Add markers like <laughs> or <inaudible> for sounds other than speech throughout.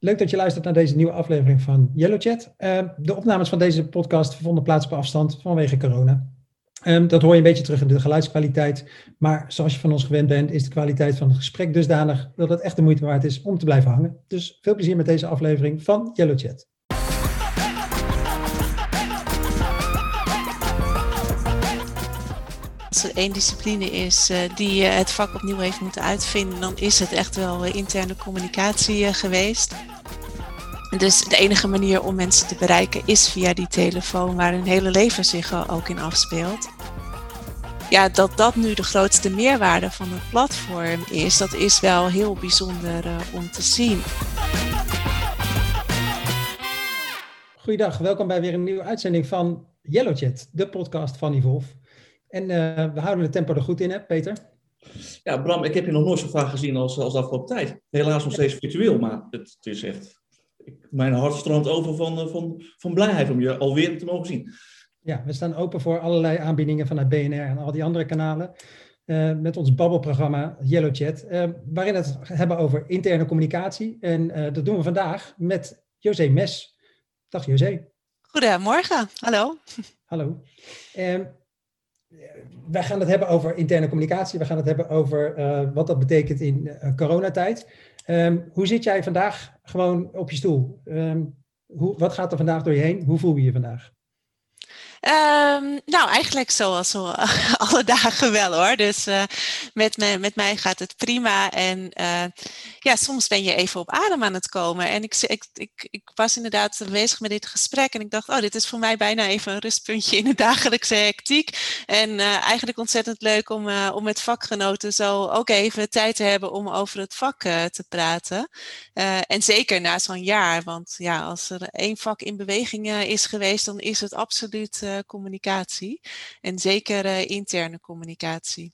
Leuk dat je luistert naar deze nieuwe aflevering van Yellow Chat. Uh, de opnames van deze podcast vonden plaats op afstand vanwege corona. Um, dat hoor je een beetje terug in de geluidskwaliteit. Maar zoals je van ons gewend bent, is de kwaliteit van het gesprek dusdanig dat het echt de moeite waard is om te blijven hangen. Dus veel plezier met deze aflevering van Yellow Chat. Als er één discipline is uh, die uh, het vak opnieuw heeft moeten uitvinden, dan is het echt wel uh, interne communicatie geweest. Dus de enige manier om mensen te bereiken is via die telefoon waar hun hele leven zich ook in afspeelt. Ja, dat dat nu de grootste meerwaarde van het platform is, dat is wel heel bijzonder om te zien. Goeiedag, welkom bij weer een nieuwe uitzending van Yellow Chat, de podcast van Evolve. En uh, we houden de tempo er goed in, hè, Peter? Ja, Bram, ik heb je nog nooit zo vaak gezien als, als de afgelopen tijd. Helaas nog steeds virtueel, maar het, het is echt... Ik, mijn hart stroomt over van, van, van blijheid om je alweer te mogen zien. Ja, we staan open voor allerlei aanbiedingen vanuit BNR en al die andere kanalen. Uh, met ons babbelprogramma Yellow Chat, uh, waarin we het hebben over interne communicatie. En dat doen we vandaag met José Mes. Dag José. Goedemorgen, hallo. Hallo. Uh, wij gaan het hebben over interne communicatie. We gaan het hebben over uh, wat dat betekent in uh, coronatijd. Um, hoe zit jij vandaag gewoon op je stoel? Um, hoe, wat gaat er vandaag door je heen? Hoe voel je je vandaag? Um, nou, eigenlijk zoals zo, <laughs> alle dagen wel hoor. Dus uh, met, me, met mij gaat het prima. En uh, ja, soms ben je even op adem aan het komen. En ik, ik, ik, was inderdaad bezig met dit gesprek. En ik dacht, oh, dit is voor mij bijna even een rustpuntje in de dagelijkse hectiek. En eigenlijk ontzettend leuk om, om met vakgenoten zo ook even tijd te hebben om over het vak te praten. en zeker na zo'n jaar. Want ja, als er één vak in beweging is geweest, dan is het absoluut communicatie. En zeker uh, interne communicatie.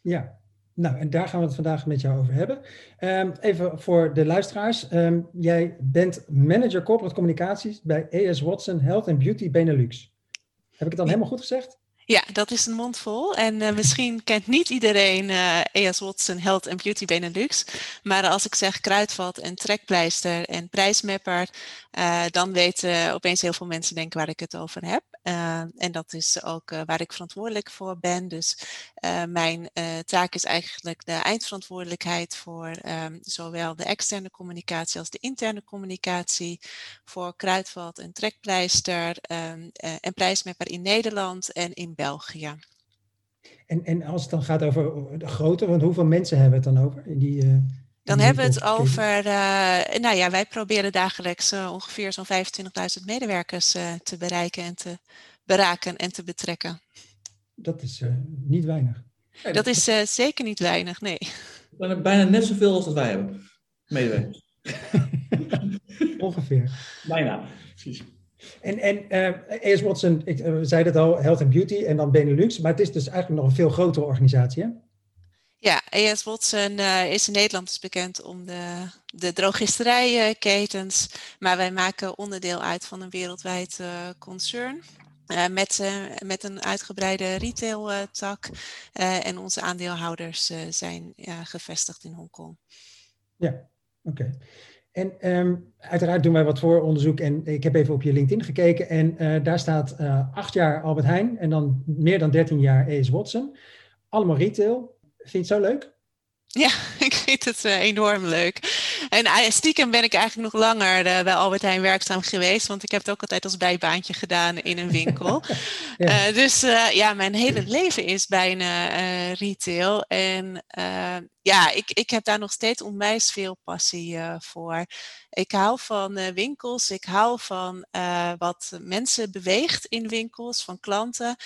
Ja, nou, en daar gaan we het vandaag met jou over hebben. Um, even voor de luisteraars. Um, jij bent manager corporate communicaties bij AS Watson Health and Beauty Benelux. Heb ik het dan helemaal goed gezegd? Ja, dat is een mond vol. En uh, misschien kent niet iedereen uh, ES Watson Health and Beauty Benelux. Maar als ik zeg kruidvat en trekpleister en prijsmapper, uh, dan weten opeens heel veel mensen denken waar ik het over heb. En dat is ook waar ik verantwoordelijk voor ben. Dus mijn taak is eigenlijk de eindverantwoordelijkheid voor um, zowel de externe communicatie als de interne communicatie. Voor kruidvat en trekpleister um, en prijsmapper in Nederland en in België. En, en als het dan gaat over de grootte, want hoeveel mensen hebben we het dan over? In die, dan hebben we het over, uh, nou ja, wij proberen dagelijks uh, ongeveer zo'n 25.000 medewerkers te bereiken en te beraken en te betrekken. Dat is niet weinig. dat is zeker niet weinig, nee. Bijna net zoveel als dat wij hebben, medewerkers. <laughs> ongeveer. Bijna, precies. En, en uh, AS Watson, ik uh, zei het al, Health and Beauty en dan Benelux, maar het is dus eigenlijk nog een veel grotere organisatie, hè? Ja, AS Watson uh, is in Nederland dus bekend om de, de drogisterijketens, maar wij maken onderdeel uit van een wereldwijd concern. Uh, met, met een uitgebreide retail-tak. En onze aandeelhouders zijn gevestigd in Hongkong. Ja, oké. En um, uiteraard doen wij wat vooronderzoek en ik heb even op je LinkedIn gekeken en daar staat acht jaar Albert Heijn en dan meer dan 13 jaar AS Watson. Allemaal retail. Vind je het zo leuk? Ja, <laughs> ik vind het uh, enorm leuk. En stiekem ben ik eigenlijk nog langer bij Albert Heijn werkzaam geweest, want ik heb het ook altijd als bijbaantje gedaan in een winkel. <laughs> ja. dus ja, mijn hele leven is bijna retail. En ja, ik, ik heb daar nog steeds onwijs veel passie voor. Ik hou van winkels. Ik hou van wat mensen beweegt in winkels, van klanten.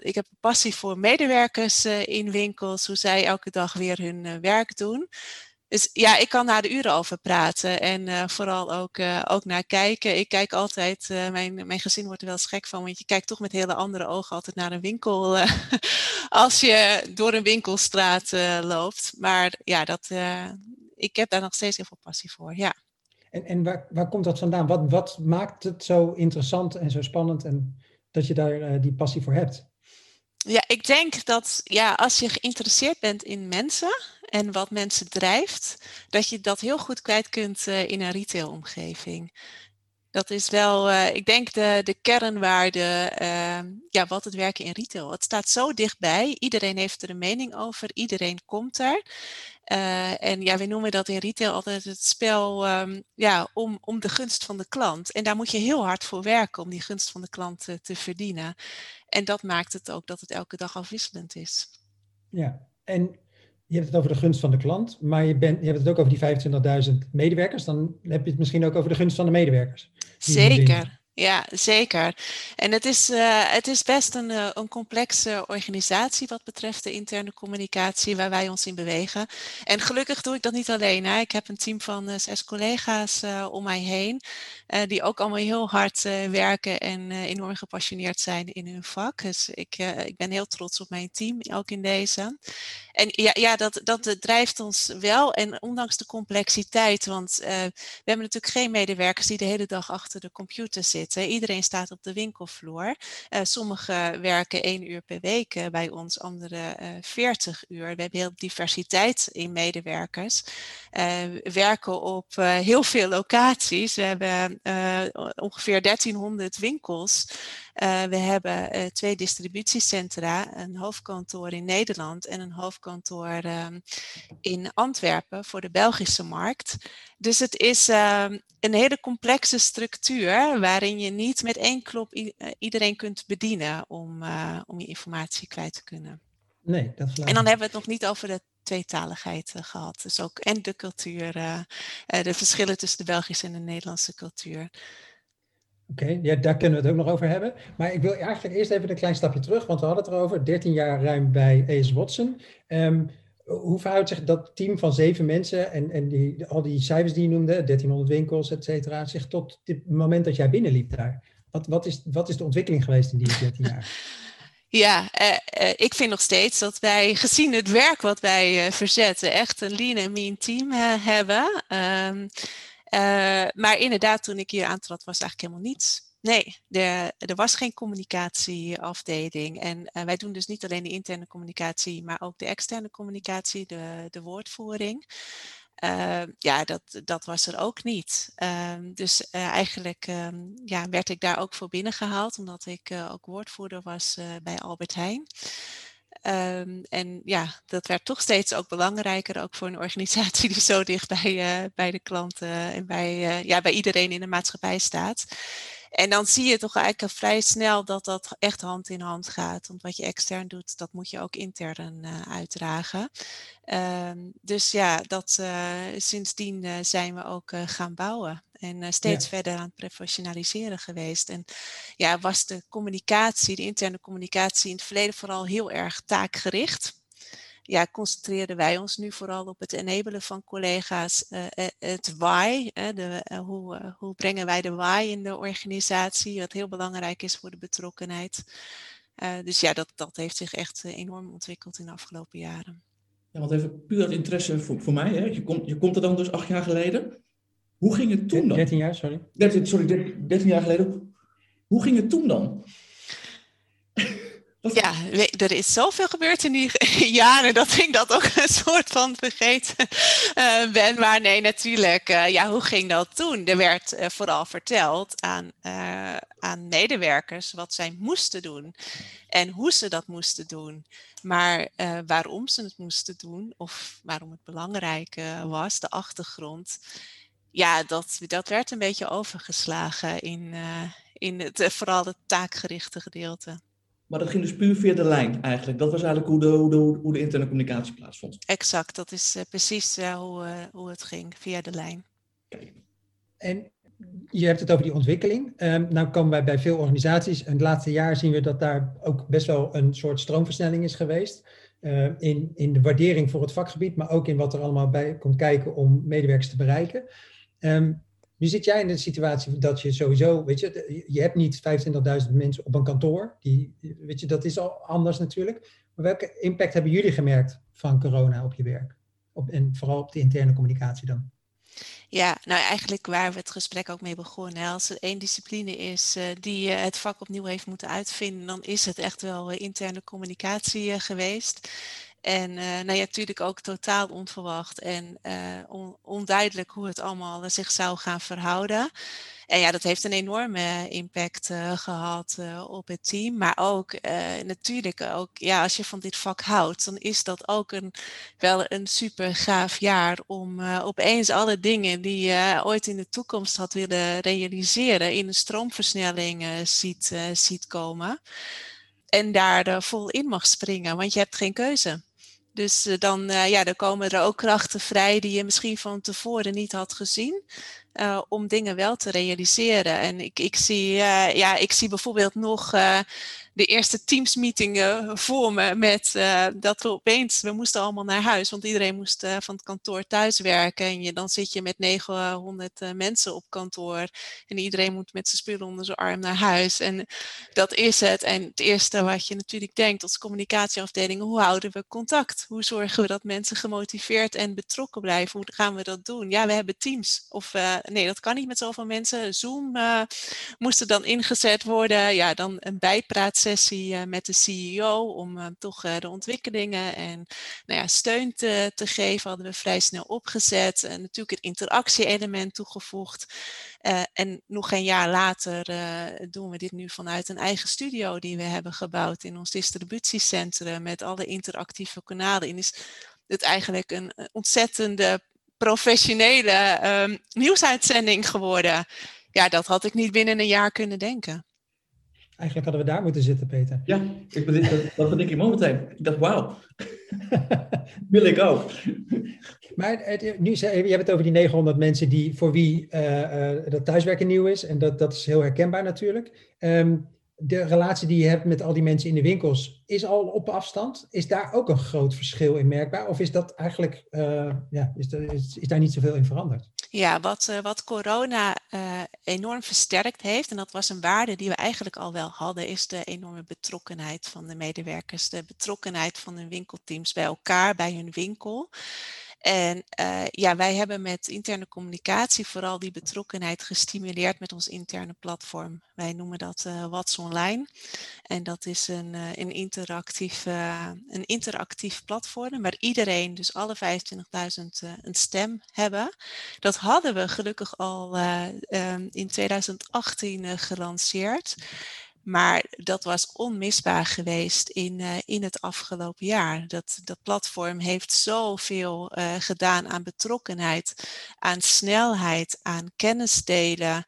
ik heb een passie voor medewerkers in winkels, hoe zij elke dag weer hun werk doen. Dus ja, ik kan daar de uren over praten en uh, vooral ook, uh, ook naar kijken. Ik kijk altijd, uh, mijn, mijn gezin wordt er wel eens gek van, want je kijkt toch met hele andere ogen altijd naar een winkel <laughs> als je door een winkelstraat loopt. Maar ja, dat, ik heb daar nog steeds heel veel passie voor, ja. En, en waar, waar komt dat vandaan? Wat, wat maakt het zo interessant en zo spannend en dat je daar die passie voor hebt? Ja, ik denk dat ja, als je geïnteresseerd bent in mensen en wat mensen drijft, dat je dat heel goed kwijt kunt in een retailomgeving. Dat is wel, uh, ik denk, de, de kernwaarde, uh, ja, wat het werken in retail. Het staat zo dichtbij, iedereen heeft er een mening over, iedereen komt er. Uh, en ja, we noemen dat in retail altijd het spel um, ja, om, om de gunst van de klant. En daar moet je heel hard voor werken om die gunst van de klant te verdienen. En dat maakt het ook dat het elke dag afwisselend is. Ja, en je hebt het over de gunst van de klant, maar je, bent, je hebt het ook over die 25.000 medewerkers. Dan heb je het misschien ook over de gunst van de medewerkers. Zeker. Ja, zeker. En het is, uh, het is best een, uh, een complexe organisatie wat betreft de interne communicatie waar wij ons in bewegen. En gelukkig doe ik dat niet alleen. Hè. Ik heb een team van uh, zes collega's om mij heen, die ook allemaal heel hard werken en enorm gepassioneerd zijn in hun vak. Dus ik, ik ben heel trots op mijn team, ook in deze. En ja, ja dat, dat drijft ons wel. En ondanks de complexiteit, want we hebben natuurlijk geen medewerkers die de hele dag achter de computer zitten. Iedereen staat op de winkelvloer. Uh, sommigen werken één uur per week uh, bij ons, anderen 40 uur. We hebben heel diversiteit in medewerkers. we werken op heel veel locaties. We hebben ongeveer 1300 winkels. Uh, we hebben uh, twee distributiecentra, een hoofdkantoor in Nederland en een hoofdkantoor um, in Antwerpen voor de Belgische markt. Dus het is uh, een hele complexe structuur waarin je niet met één klop iedereen kunt bedienen om, om je informatie kwijt te kunnen. Nee, dat is En dan hebben we het nog niet over de tweetaligheid gehad. Dus ook en de cultuur, de verschillen tussen de Belgische en de Nederlandse cultuur. Oké, ja, daar kunnen we het ook nog over hebben. Maar ik wil eigenlijk eerst even een klein stapje terug, want we hadden het erover. 13 jaar ruim bij AS Watson. Um, hoe verhoudt zich dat team van zeven mensen en, en die, al die cijfers die je noemde, 1300 winkels, et cetera, zich tot het moment dat jij binnenliep daar? Wat, wat, is, wat is de ontwikkeling geweest in die 13 jaar? <laughs> Ja, uh, uh, ik vind nog steeds dat wij, gezien het werk wat wij uh, verzetten, echt een lean en mean team hebben. Um, uh, maar inderdaad, toen ik hier aantrad, was eigenlijk helemaal niets. Nee, er, er was geen communicatieafdeling. En uh, wij doen dus niet alleen de interne communicatie, maar ook de externe communicatie, de, de woordvoering. Uh, ja, dat, dat was er ook niet. Ehm, dus eigenlijk um, ja, werd ik daar ook voor binnengehaald, omdat ik ook woordvoerder was bij Albert Heijn. Um, en ja, dat werd toch steeds ook belangrijker, ook voor een organisatie die zo dicht bij, uh, bij de klanten en bij, uh, ja, bij iedereen in de maatschappij staat. En dan zie je toch eigenlijk vrij snel dat dat echt hand in hand gaat. Want wat je extern doet, dat moet je ook intern uh, uitdragen. Um, dus ja, dat, sindsdien zijn we ook gaan bouwen. En uh, steeds ja. verder aan het professionaliseren geweest. En ja, was de communicatie, de interne communicatie in het verleden vooral heel erg taakgericht. Ja, concentreerden wij ons nu vooral op het enabelen van collega's, uh, het why. de, hoe, hoe brengen wij de why in de organisatie, wat heel belangrijk is voor de betrokkenheid. dus ja, dat, dat heeft zich echt enorm ontwikkeld in de afgelopen jaren. Ja, want even puur uit interesse voor, voor mij. Hè? Je, komt, je komt er dan dus acht jaar geleden. Hoe ging het toen dan? 13 jaar, sorry. 13, sorry, 13 jaar geleden. Hoe ging het toen dan? Er is zoveel gebeurd in die <laughs> jaren dat ik dat ook een soort van vergeten uh, ben. Maar nee, natuurlijk. Uh, ja, hoe ging dat toen? Er werd uh, vooral verteld aan, aan medewerkers wat zij moesten doen en hoe ze dat moesten doen. Maar waarom ze het moesten doen of waarom het belangrijk was, de achtergrond ja, dat, dat werd een beetje overgeslagen in, in het, vooral het taakgerichte gedeelte. Maar dat ging dus puur via de lijn eigenlijk. Dat was eigenlijk hoe de, hoe de, hoe de interne communicatie plaatsvond. Exact, dat is uh, precies hoe, hoe het ging, via de lijn. En je hebt het over die ontwikkeling. Um, nou komen wij bij veel organisaties. En het laatste jaar zien we dat daar ook best wel een soort stroomversnelling is geweest. Uh, in, in de waardering voor het vakgebied, maar ook in wat er allemaal bij komt kijken om medewerkers te bereiken. Um, nu zit jij in de situatie dat je sowieso, weet je, je hebt niet 25.000 mensen op een kantoor. Die, weet je, dat is al anders natuurlijk. Maar welke impact hebben jullie gemerkt van corona op je werk? Op, en vooral op de interne communicatie dan? Ja, nou eigenlijk waar we het gesprek ook mee begonnen. Als er één discipline is uh, die uh, het vak opnieuw heeft moeten uitvinden, dan is het echt wel uh, interne communicatie geweest. En nou ja, natuurlijk ook totaal onverwacht en onduidelijk hoe het allemaal zich zou gaan verhouden. En ja, dat heeft een enorme impact gehad op het team. Maar ook natuurlijk ook, ja, als je van dit vak houdt, dan is dat ook een, wel een super gaaf jaar om opeens alle dingen die je ooit in de toekomst had willen realiseren in een stroomversnelling ziet, ziet komen. En daar vol in mag springen, want je hebt geen keuze. Dus dan, ja, dan komen er ook krachten vrij die je misschien van tevoren niet had gezien. Uh, om dingen wel te realiseren. En ik, ik, zie, uh, ja, ik zie bijvoorbeeld nog uh, de eerste teamsmeetingen voor me met dat we opeens, we moesten allemaal naar huis, want iedereen moest van het kantoor thuis werken. En je, dan zit je met 900 uh, eh, mensen op kantoor en iedereen moet met zijn spullen onder zijn arm naar huis. En dat is het. En het eerste wat je natuurlijk denkt als communicatieafdeling, hoe houden we contact? Hoe zorgen we dat mensen gemotiveerd en betrokken blijven? Hoe gaan we dat doen? Ja, we hebben teams. Of nee, dat kan niet met zoveel mensen. Zoom moest er dan ingezet worden. Ja, dan een bijpraat sessie uh, met de CEO om uh, toch uh, de ontwikkelingen en nou ja, steun te, te, geven. Hadden we vrij snel opgezet. En natuurlijk het interactie-element toegevoegd. en nog een jaar later doen we dit nu vanuit een eigen studio die we hebben gebouwd in ons distributiecentrum met alle interactieve kanalen. En is het eigenlijk een ontzettende professionele um, nieuwsuitzending geworden. Ja, dat had ik niet binnen een jaar kunnen denken. Eigenlijk hadden we daar moeten zitten, Peter. Ja, ik ben, dat, dat ik momenteel. Ik dacht, wauw, <laughs> wil ik ook. Maar het, nu, je hebt het over die 900 mensen die, voor wie uh, uh, dat thuiswerken nieuw is. En dat, dat is heel herkenbaar natuurlijk. Um, de relatie die je hebt met al die mensen in de winkels is al op afstand. Is daar ook een groot verschil in merkbaar? Of is dat eigenlijk, uh, ja, is, is, daar niet zoveel in veranderd? Ja, wat, uh, wat corona uh, enorm versterkt heeft, en dat was een waarde die we eigenlijk al wel hadden, is de enorme betrokkenheid van de medewerkers. De betrokkenheid van hun winkelteams bij elkaar, bij hun winkel. En uh, ja, wij hebben met interne communicatie vooral die betrokkenheid gestimuleerd met ons interne platform. Wij noemen dat uh, What's Online. En dat is een, uh, een, interactief, een interactief platform waar iedereen, dus alle 25.000, een stem hebben. Dat hadden we gelukkig al um, in 2018 gelanceerd. Maar dat was onmisbaar geweest in, uh, in het afgelopen jaar. Dat, dat platform heeft zoveel uh, gedaan aan betrokkenheid, aan snelheid, aan kennis delen.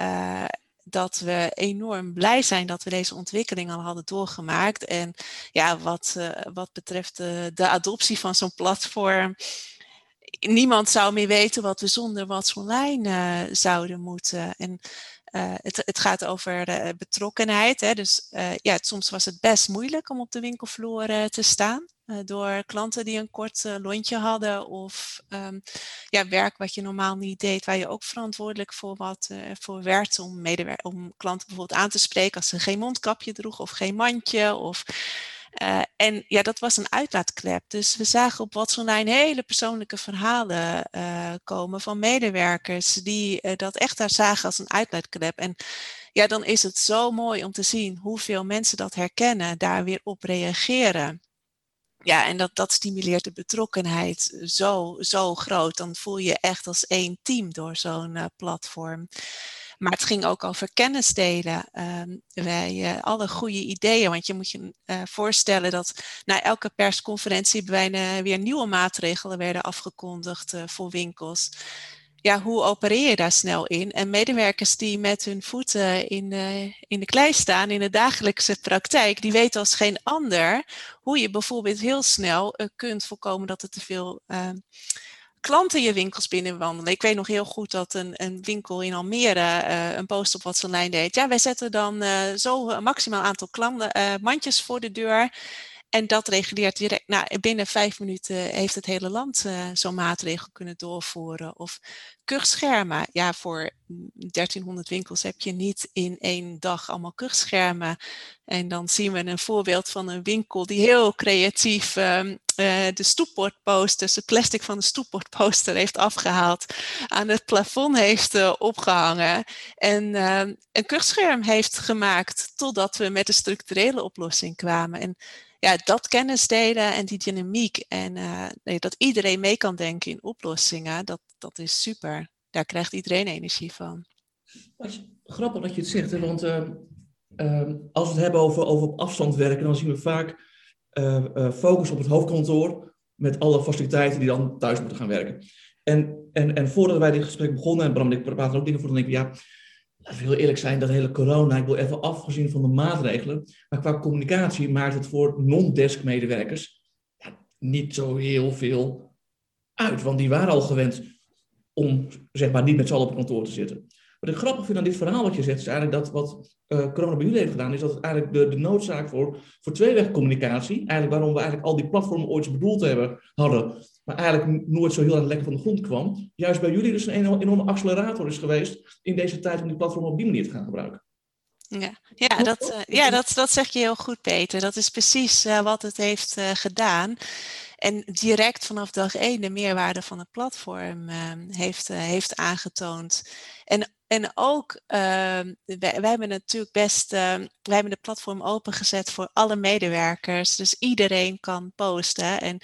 Uh, dat we enorm blij zijn dat we deze ontwikkeling al hadden doorgemaakt. En ja, wat, wat betreft de, de adoptie van zo'n platform niemand zou meer weten wat we zonder wat online zouden moeten. En uh, het, het, gaat over uh, betrokkenheid. Hè? Dus uh, ja, soms was het best moeilijk om op de winkelvloer te staan. door klanten die een kort lontje hadden of um, ja, werk wat je normaal niet deed, waar je ook verantwoordelijk voor, wat, voor werd om, om klanten bijvoorbeeld aan te spreken als ze geen mondkapje droegen of geen mandje. Of, uh, en ja, dat was een uitlaatklep. Dus we zagen op What's Online hele persoonlijke verhalen uh, komen van medewerkers die uh, dat echt daar zagen als een uitlaatklep. En ja, dan is het zo mooi om te zien hoeveel mensen dat herkennen, daar weer op reageren. Ja, en dat, dat stimuleert de betrokkenheid zo, zo groot. Dan voel je echt als één team door zo'n platform. Maar het ging ook over kennis delen. Um, wij, uh, alle goede ideeën. Want je moet je uh, voorstellen dat na elke persconferentie bijna weer nieuwe maatregelen werden afgekondigd uh, voor winkels. Ja, hoe opereer je daar snel in? En medewerkers die met hun voeten in, in de klei staan in de dagelijkse praktijk, die weten als geen ander hoe je bijvoorbeeld heel snel kunt voorkomen dat er te veel ehm, klanten je winkels binnenwandelen. Ik weet nog heel goed dat een, een winkel in Almere uh, een post op wat lijn deed. Ja, wij zetten dan uh, zo maximaal aantal klanten, uh, mandjes voor de deur. En dat reguleert direct. Nou, binnen vijf minuten heeft het hele land uh, zo'n maatregel kunnen doorvoeren. Of kuchschermen. Ja, voor 1300 winkels heb je niet in één dag allemaal kuchschermen. En dan zien we een voorbeeld van een winkel die heel creatief uh, de stoepbordposters, het plastic van de stoepbordposter heeft afgehaald, aan het plafond heeft uh, opgehangen en uh, een kuchscherm heeft gemaakt totdat we met een structurele oplossing kwamen. En ja, dat kennis delen en die dynamiek en uh, dat iedereen mee kan denken in oplossingen, dat, dat is super. Daar krijgt iedereen energie van. Grappig dat je het zegt, want uh, uh, als we het hebben over, over op afstand werken, dan zien we vaak focus op het hoofdkantoor met alle faciliteiten die dan thuis moeten gaan werken. En, en, en voordat wij dit gesprek begonnen, en Bram, ik praat er ook dingen voor, dan denk ik, ja, we heel eerlijk zijn, dat hele corona, ik wil even afgezien van de maatregelen, maar qua communicatie maakt het voor non-desk medewerkers ja, niet zo heel veel uit. Want die waren al gewend om zeg maar niet met z'n allen op kantoor te zitten. Wat ik grappig vind aan dit verhaal wat je zegt, is eigenlijk dat wat uh, corona bij jullie heeft gedaan, is dat het eigenlijk de, de noodzaak voor, voor tweewegcommunicatie, eigenlijk waarom we eigenlijk al die platformen ooit bedoeld hebben, hadden, maar eigenlijk nooit zo heel erg lekker van de grond kwam, juist bij jullie dus een enorme accelerator is geweest in deze tijd om die platformen op die manier te gaan gebruiken. Ja, ja, dat, uh, ja dat, dat zeg je heel goed, Peter. Dat is precies uh, wat het heeft uh, gedaan. En direct vanaf dag één de meerwaarde van het platform ehm, heeft, heeft aangetoond. En en ook, uh, wij, wij, hebben natuurlijk best, uh, wij hebben de platform opengezet voor alle medewerkers. Dus iedereen kan posten. En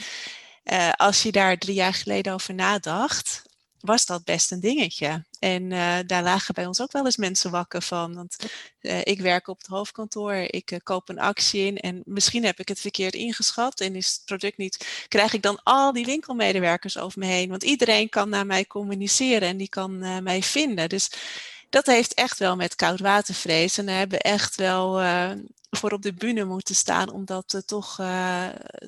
uh, als je daar drie jaar geleden over nadacht, was dat best een dingetje. En uh, daar lagen bij ons ook wel eens mensen wakker van. Want uh, ik werk op het hoofdkantoor, ik koop een actie in en misschien heb ik het verkeerd ingeschat en is het product niet. Krijg ik dan al die winkelmedewerkers over me heen? Want iedereen kan naar mij communiceren en die kan mij vinden. Dus dat heeft echt wel met koudwatervrees. En daar hebben we echt wel voor op de bühne moeten staan om dat toch,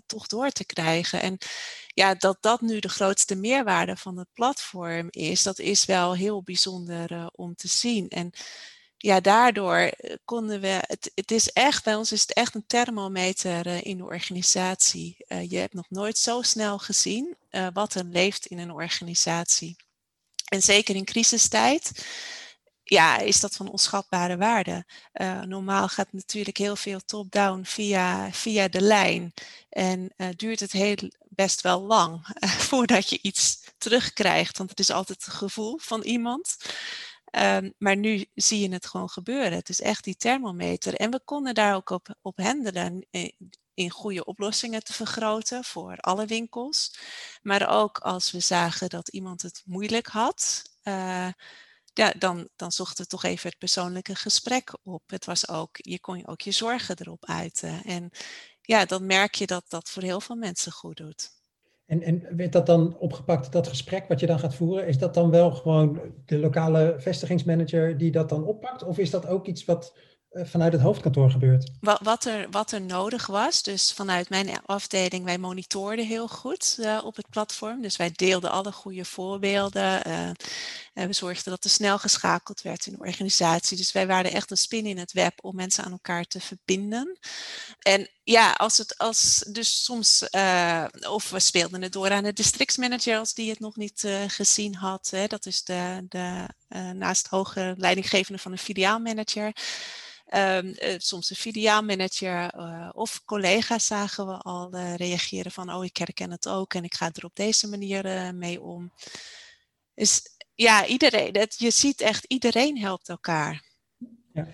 toch door te krijgen. En ja, dat dat nu de grootste meerwaarde van het platform is, dat is wel heel bijzonder om te zien. En ja, daardoor eh, konden we, het, het is echt, bij ons is het echt een thermometer in de organisatie. Je hebt nog nooit zo snel gezien wat er leeft in een organisatie. En zeker in crisistijd ja, is dat van onschatbare waarde. Uh, normaal gaat natuurlijk heel veel top-down via, via de lijn. En uh, duurt het heel, best wel lang uh, <laughs> voordat je iets terugkrijgt. Want het is altijd het gevoel van iemand. Um, maar nu zie je het gewoon gebeuren. Het is echt die thermometer. En we konden daar ook op, op hendelen in goede oplossingen te vergroten voor alle winkels. Maar ook als we zagen dat iemand het moeilijk had ja, dan, dan zochten we toch even het persoonlijke gesprek op. Het was ook, je kon ook je zorgen erop uiten. En ja, dan merk je dat dat voor heel veel mensen goed doet. En, en werd dat dan opgepakt, dat gesprek wat je dan gaat voeren, is dat dan wel gewoon de lokale vestigingsmanager die dat dan oppakt? Of is dat ook iets wat vanuit het hoofdkantoor gebeurt. Wat, wat, er, wat er nodig was, dus vanuit mijn afdeling, wij monitorden heel goed uh, op het platform. Dus wij deelden alle goede voorbeelden. Uh, we zorgden dat er snel geschakeld werd in de organisatie. Dus wij waren echt een spin in het web om mensen aan elkaar te verbinden. En ja, als het als dus soms, of we speelden het door aan de districtsmanager als die het nog niet gezien had. Hè. Dat is de, de naast hoge leidinggevende van een filiaalmanager. Um, uh, soms een filiaalmanager uh, of collega's zagen we al uh, reageren van, oh ik herken het ook en ik ga er op deze manier mee om. Dus ja, iedereen, dat, je ziet echt, iedereen helpt elkaar. Ja.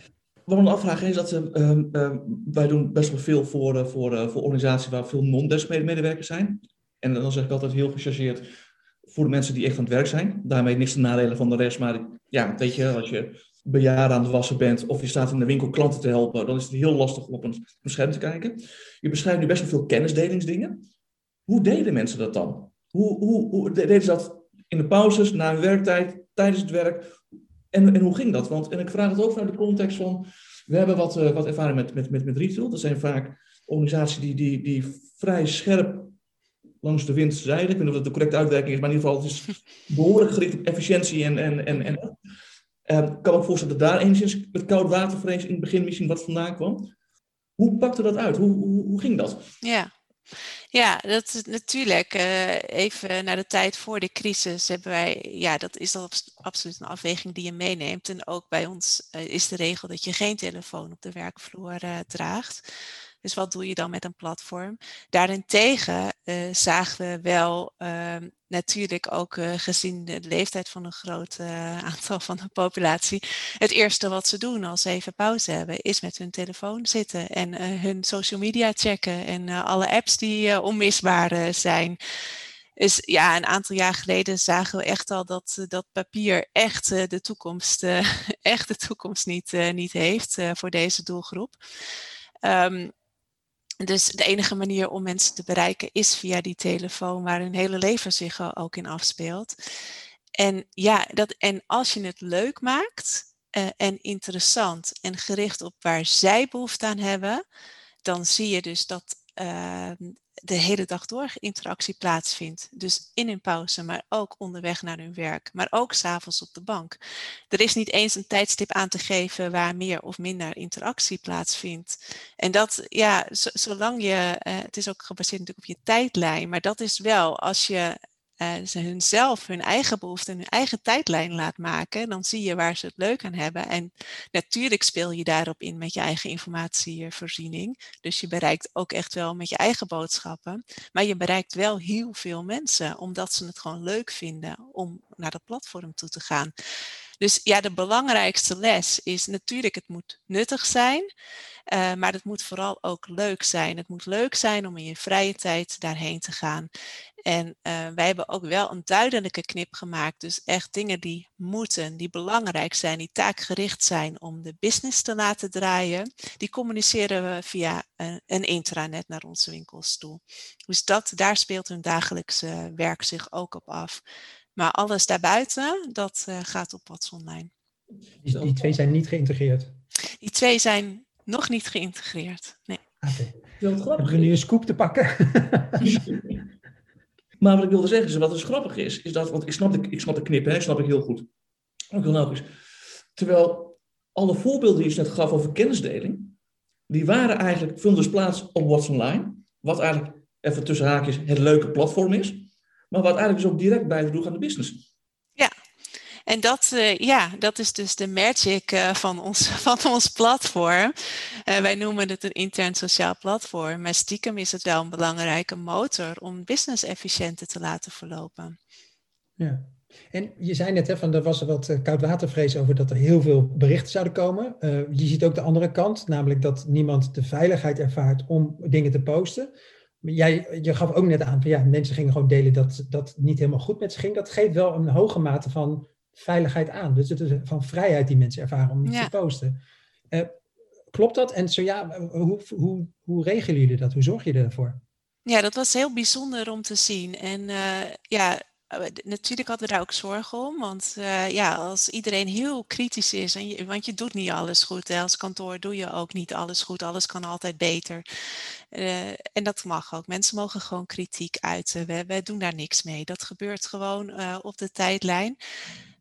Wat me afvragen is dat uh, wij doen best wel veel voor, voor, voor organisaties waar veel non-desk medewerkers zijn. En dan zeg ik altijd heel gechargeerd voor de mensen die echt aan het werk zijn. Daarmee niks te nadelen van de rest, maar ja, weet je, als je bejaarden aan het wassen bent of je staat in de winkel klanten te helpen, dan is het heel lastig om op een scherm te kijken. Je beschrijft nu best wel veel kennisdelingsdingen. Hoe deden mensen dat dan? Hoe, hoe, hoe deden ze dat in de pauzes, na hun werktijd, tijdens het werk? En, en hoe ging dat? Want, en ik vraag het ook vanuit de context van, we hebben wat, uh, wat ervaring met, met, met, met retail. Dat zijn vaak organisaties die, die, die vrij scherp langs de wind zeilen. Ik weet niet of dat de correcte uitwerking is, maar in ieder geval het is behoorlijk gericht op efficiëntie en, en, en, en ik ehm, kan me voorstellen dat daar enigszins met koud watervrees in het begin misschien wat vandaan kwam. Hoe pakte dat uit? Hoe, hoe, hoe ging dat? Ja. Ja, dat is natuurlijk. Uh, even naar de tijd voor de crisis hebben wij, ja, dat is dat absoluut een afweging die je meeneemt. En ook bij ons uh, is de regel dat je geen telefoon op de werkvloer uh, draagt. Dus wat doe je dan met een platform? Daarentegen zagen we wel ehm, natuurlijk ook gezien de leeftijd van een groot aantal van de populatie. Het eerste wat ze doen als ze even pauze hebben, is met hun telefoon zitten en hun social media checken en alle apps die onmisbaar zijn. Dus ja, een aantal jaar geleden zagen we echt al dat, dat papier echt de toekomst, <laughs> echt de toekomst niet, niet heeft voor deze doelgroep. Um, dus de enige manier om mensen te bereiken is via die telefoon, waar hun hele leven zich ook in afspeelt. En ja, dat, en als je het leuk maakt uh, en interessant en gericht op waar zij behoefte aan hebben, dan zie je dus dat uh, de hele dag door interactie plaatsvindt. Dus in hun pauze, maar ook onderweg naar hun werk, maar ook s'avonds op de bank. Er is niet eens een tijdstip aan te geven waar meer of minder interactie plaatsvindt. En dat, ja, zolang je, uh, het is ook gebaseerd natuurlijk op je tijdlijn, maar dat is wel als je uh, ze hunzelf hun eigen behoeften, hun eigen tijdlijn laat maken, dan zie je waar ze het leuk aan hebben. En natuurlijk speel je daarop in met je eigen informatievoorziening. Dus je bereikt ook echt wel met je eigen boodschappen. Maar je bereikt wel heel veel mensen, omdat ze het gewoon leuk vinden om naar dat platform toe te gaan. Dus ja, de belangrijkste les is natuurlijk, het moet nuttig zijn. Uh, maar het moet vooral ook leuk zijn. Het moet leuk zijn om in je vrije tijd daarheen te gaan. En uh, wij hebben ook wel een duidelijke knip gemaakt. Dus echt dingen die moeten, die belangrijk zijn, die taakgericht zijn om de business te laten draaien. Die communiceren we via een, een intranet naar onze winkels toe. Dus dat, daar speelt hun dagelijkse werk zich ook op af. Maar alles daarbuiten, dat uh, gaat op What's Online. Die, die, twee zijn niet geïntegreerd? Die twee zijn nog niet geïntegreerd, nee. Oké. Okay. Hebben we nu een scoop te pakken? <laughs> Maar wat ik wilde zeggen, is, wat dus grappig is, is dat, want ik snap de, ik snap de knip, hè, snap ik heel goed. Ook heel logisch. Terwijl alle voorbeelden die je net gaf over kennisdeling, die waren eigenlijk, vonden dus plaats op What's Online. Wat eigenlijk, even tussen haakjes, het leuke platform is. Maar wat eigenlijk dus ook direct bijdroeg aan de business. En dat, uh, ja, dat is dus de magic uh, van, ons, <laughs> van ons platform. Uh, wij noemen het een intern sociaal platform, maar stiekem is het wel een belangrijke motor om business efficiënter te laten verlopen. Ja. En je zei net, hè, van, er was er wat koudwatervrees over dat er heel veel berichten zouden komen. je ziet ook de andere kant, namelijk dat niemand de veiligheid ervaart om dingen te posten. Jij, je gaf ook net aan, van, ja, mensen gingen gewoon delen dat dat niet helemaal goed met ze ging. Dat geeft wel een hoge mate van veiligheid aan. Dus het is van vrijheid die mensen ervaren om iets te posten. Uh, klopt dat? En zo ja, hoe, hoe, hoe regelen jullie dat? Hoe zorg je ervoor? Ja, dat was heel bijzonder om te zien. En uh, ja, natuurlijk hadden we daar ook zorgen om. Want uh, ja, als iedereen heel kritisch is, en want je doet niet alles goed. Hè, als kantoor doe je ook niet alles goed. Alles kan altijd beter. Uh, en dat mag ook. Mensen mogen gewoon kritiek uiten. We, doen daar niks mee. Dat gebeurt gewoon op de tijdlijn.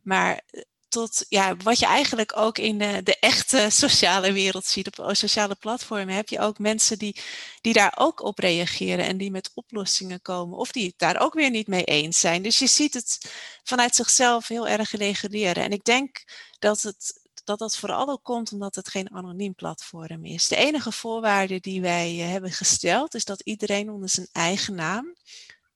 Maar eh, tot ja, wat je eigenlijk ook in de, de, echte <laughs> sociale wereld ziet, op sociale platformen, heb je ook mensen die, die daar ook op reageren en die met oplossingen komen of die het daar ook weer niet mee eens zijn. Dus je ziet het vanuit zichzelf heel erg reguleren. En ik denk dat het, dat dat vooral ook komt omdat het geen anoniem platform is. De enige voorwaarde die wij eh, hebben gesteld is dat iedereen onder zijn eigen naam